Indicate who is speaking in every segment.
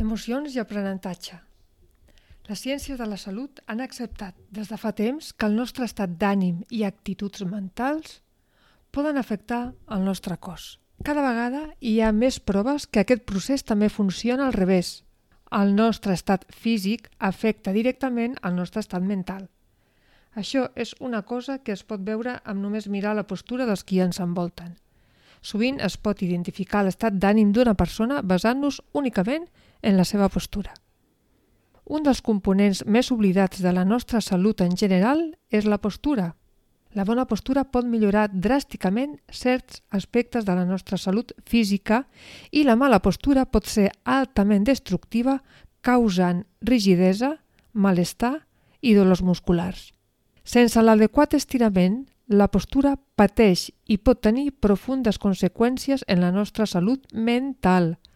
Speaker 1: Emocions i aprenentatge. Les ciències de la salut han acceptat des de fa temps que el nostre estat d'ànim i actituds mentals poden afectar el nostre cos. Cada vegada hi ha més proves que aquest procés també funciona al revés. El nostre estat físic afecta directament el nostre estat mental. Això és una cosa que es pot veure amb només mirar la postura dels qui ens envolten. Sovint es pot identificar l'estat d'ànim d'una persona basant-nos únicament en la seva postura. Un dels components més oblidats de la nostra salut en general és la postura. La bona postura pot millorar dràsticament certs aspectes de la nostra salut física i la mala postura pot ser altament destructiva causant rigidesa, malestar i dolors musculars. Sense l'adequat estirament, la postura pateix i pot tenir profundes conseqüències en la nostra salut mental –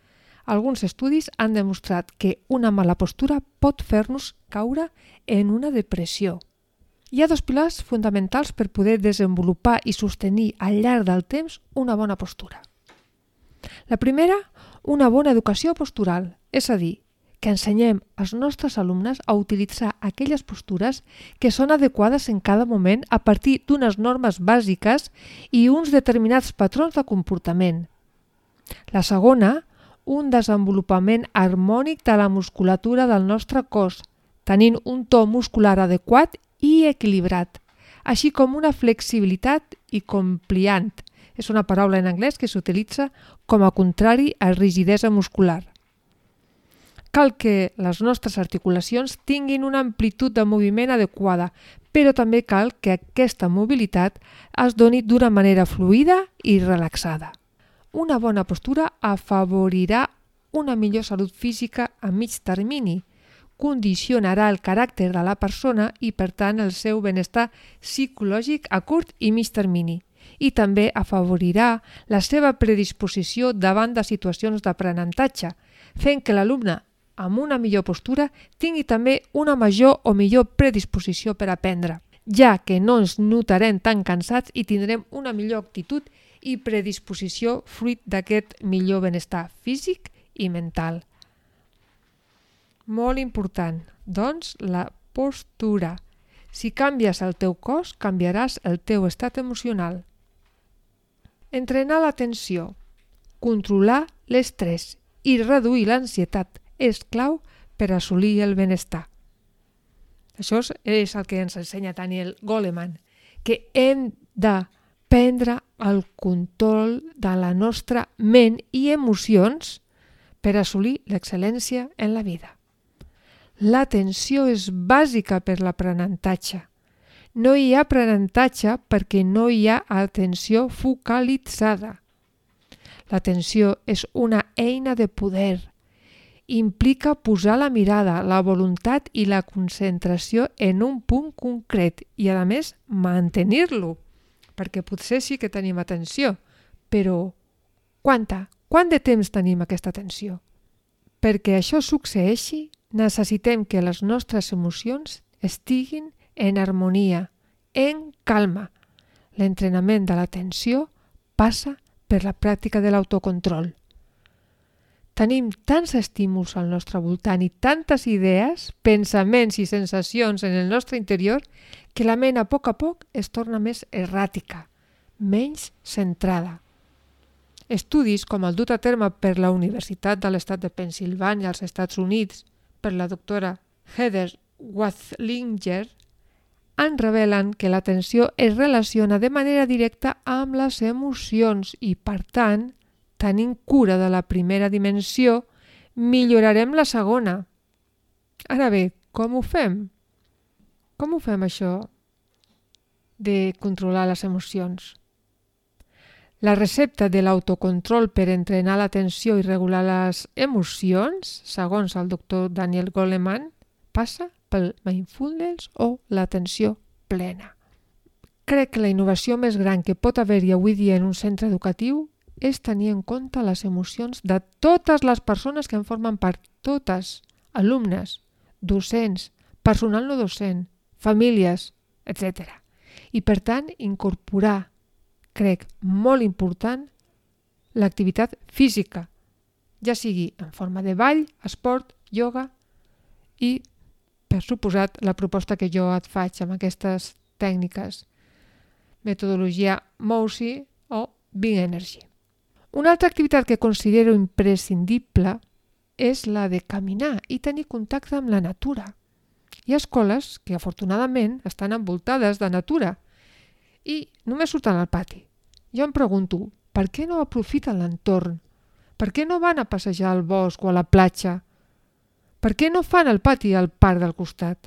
Speaker 1: alguns estudis han demostrat que una mala postura pot fer-nos caure en una depressió. Hi ha dos pilars fonamentals per poder desenvolupar i sostenir al llarg del temps una bona postura. La primera, una bona educació postural, és a dir, que ensenyem als nostres alumnes a utilitzar aquelles postures que són adequades en cada moment a partir d'unes normes bàsiques i uns determinats patrons de comportament. La segona, un desenvolupament harmònic de la musculatura del nostre cos, tenint un to muscular adequat i equilibrat, així com una flexibilitat i compliant. És una paraula en anglès que s'utilitza com a contrari a rigidesa muscular. Cal que les nostres articulacions tinguin una amplitud de moviment adequada, però també cal que aquesta mobilitat es doni d'una manera fluida i relaxada. Una bona postura afavorirà una millor salut física a mig termini, condicionarà el caràcter de la persona i, per tant, el seu benestar psicològic a curt i mig termini. I també afavorirà la seva predisposició davant de situacions d'aprenentatge, fent que l'alumne amb una millor postura tingui també una major o millor predisposició per aprendre, ja que no ens notarem tan cansats i tindrem una millor actitud i predisposició fruit d'aquest millor benestar físic i mental. Molt important, doncs, la postura. Si canvies el teu cos, canviaràs el teu estat emocional. Entrenar l'atenció, controlar l'estrès i reduir l'ansietat és clau per assolir el benestar. Això és el que ens ensenya Daniel Goleman, que hem de prendre el control de la nostra ment i emocions per assolir l'excel·lència en la vida. L'atenció és bàsica per l'aprenentatge. No hi ha aprenentatge perquè no hi ha atenció focalitzada. L'atenció és una eina de poder. Implica posar la mirada, la voluntat i la concentració en un punt concret i, a més, mantenir-lo perquè potser sí que tenim atenció, però quanta? Quant de temps tenim aquesta atenció? Perquè això succeeixi, necessitem que les nostres emocions estiguin en harmonia, en calma. L'entrenament de l'atenció passa per la pràctica de l'autocontrol. Tenim tants estímuls al nostre voltant i tantes idees, pensaments i sensacions en el nostre interior que la ment a poc a poc es torna més erràtica, menys centrada. Estudis com el dut a terme per la Universitat de l'Estat de Pensilvània als Estats Units per la doctora Heather Wathlinger en revelen que l'atenció es relaciona de manera directa amb les emocions i, per tant, tenint cura de la primera dimensió, millorarem la segona. Ara bé, com ho fem? Com ho fem això de controlar les emocions? La recepta de l'autocontrol per entrenar l'atenció i regular les emocions, segons el doctor Daniel Goleman, passa pel mindfulness o l'atenció plena. Crec que la innovació més gran que pot haver-hi avui dia en un centre educatiu és tenir en compte les emocions de totes les persones que en formen part, totes, alumnes, docents, personal no docent, famílies, etc. I per tant, incorporar, crec, molt important, l'activitat física, ja sigui en forma de ball, esport, yoga i, per suposat, la proposta que jo et faig amb aquestes tècniques, metodologia MOUSI o Big Energy. Una altra activitat que considero imprescindible és la de caminar i tenir contacte amb la natura. Hi ha escoles que afortunadament estan envoltades de natura i només surten al pati. Jo em pregunto, per què no aprofiten l'entorn? Per què no van a passejar al bosc o a la platja? Per què no fan el pati al parc del costat?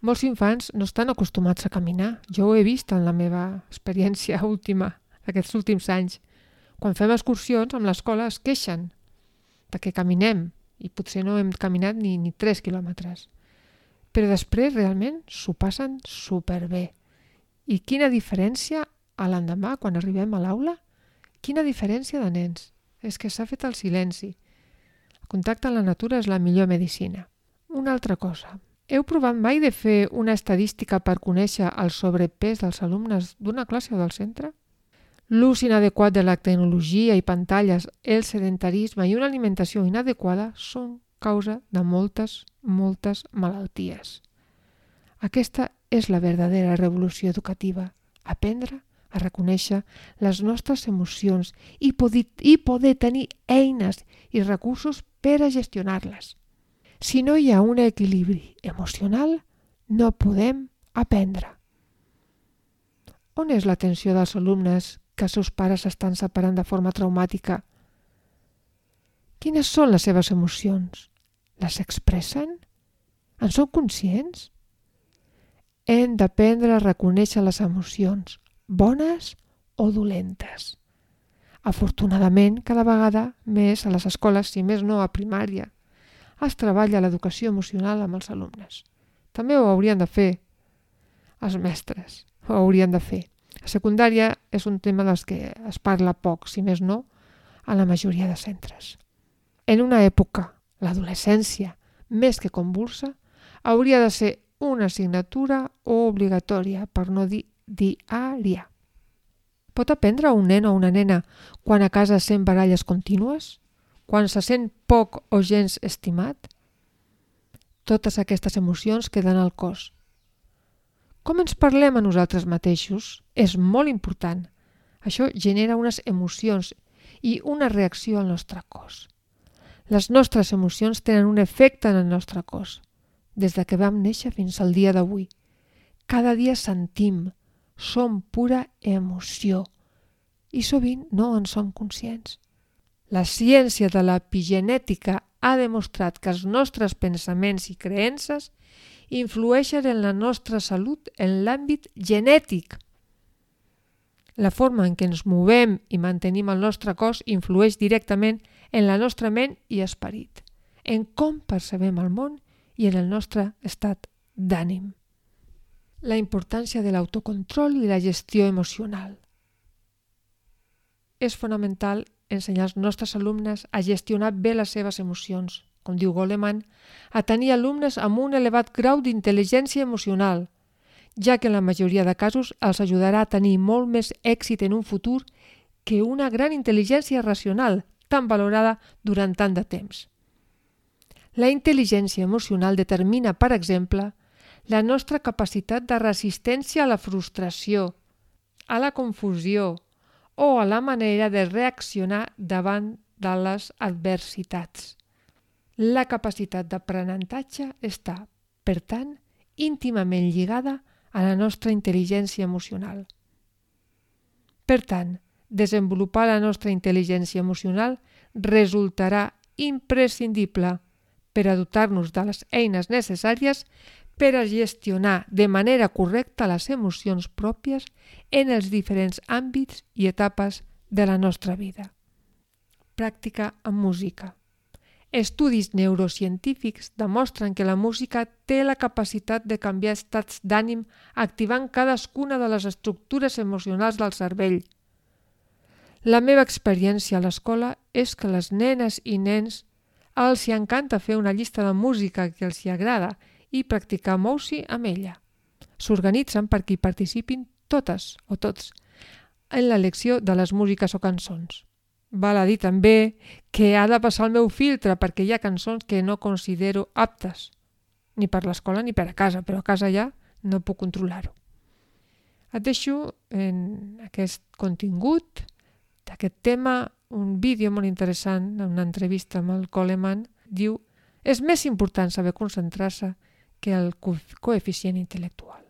Speaker 1: Molts infants no estan acostumats a caminar. Jo ho he vist en la meva experiència última, aquests últims anys. Quan fem excursions amb l'escola es queixen perquè caminem i potser no hem caminat ni, ni 3 quilòmetres. Però després realment s'ho passen superbé. I quina diferència a l'endemà quan arribem a l'aula? Quina diferència de nens? És que s'ha fet el silenci. El contacte amb la natura és la millor medicina. Una altra cosa. Heu provat mai de fer una estadística per conèixer el sobrepès dels alumnes d'una classe o del centre? L'ús inadequat de la tecnologia i pantalles, el sedentarisme i una alimentació inadequada són causa de moltes, moltes malalties. Aquesta és la verdadera revolució educativa, aprendre a reconèixer les nostres emocions i poder, i poder tenir eines i recursos per a gestionar-les. Si no hi ha un equilibri emocional, no podem aprendre. On és l'atenció dels alumnes que els seus pares s'estan separant de forma traumàtica. Quines són les seves emocions? Les expressen? En són conscients? Hem d'aprendre a reconèixer les emocions, bones o dolentes. Afortunadament, cada vegada més a les escoles, si més no a primària, es treballa l'educació emocional amb els alumnes. També ho haurien de fer els mestres, ho haurien de fer. La secundària és un tema dels que es parla poc, si més no, a la majoria de centres. En una època, l'adolescència, més que convulsa, hauria de ser una assignatura obligatòria, per no dir diària. Pot aprendre un nen o una nena quan a casa sent baralles contínues? Quan se sent poc o gens estimat? Totes aquestes emocions queden al cos com ens parlem a nosaltres mateixos és molt important. Això genera unes emocions i una reacció al nostre cos. Les nostres emocions tenen un efecte en el nostre cos, des de que vam néixer fins al dia d'avui. Cada dia sentim, som pura emoció i sovint no en som conscients. La ciència de l'epigenètica ha demostrat que els nostres pensaments i creences influeixen en la nostra salut en l'àmbit genètic. La forma en què ens movem i mantenim el nostre cos influeix directament en la nostra ment i esperit, en com percebem el món i en el nostre estat d'ànim. La importància de l'autocontrol i la gestió emocional. És fonamental ensenyar als nostres alumnes a gestionar bé les seves emocions, com diu Goleman, a tenir alumnes amb un elevat grau d'intel·ligència emocional, ja que en la majoria de casos els ajudarà a tenir molt més èxit en un futur que una gran intel·ligència racional tan valorada durant tant de temps. La intel·ligència emocional determina, per exemple, la nostra capacitat de resistència a la frustració, a la confusió o a la manera de reaccionar davant de les adversitats. La capacitat d'aprenentatge està, per tant, íntimament lligada a la nostra intel·ligència emocional. Per tant, desenvolupar la nostra intel·ligència emocional resultarà imprescindible per a dotar-nos de les eines necessàries per a gestionar de manera correcta les emocions pròpies en els diferents àmbits i etapes de la nostra vida. Pràctica amb música. Estudis neurocientífics demostren que la música té la capacitat de canviar estats d'ànim activant cadascuna de les estructures emocionals del cervell. La meva experiència a l'escola és que les nenes i nens els hi encanta fer una llista de música que els hi agrada i practicar mousi amb ella. S'organitzen perquè hi participin totes o tots en l'elecció de les músiques o cançons. Val a dir també que ha de passar el meu filtre perquè hi ha cançons que no considero aptes, ni per l'escola ni per a casa, però a casa ja no puc controlar-ho. Et deixo en aquest contingut d'aquest tema un vídeo molt interessant, una entrevista amb el Coleman, diu és més important saber concentrar-se que el coeficient intel·lectual.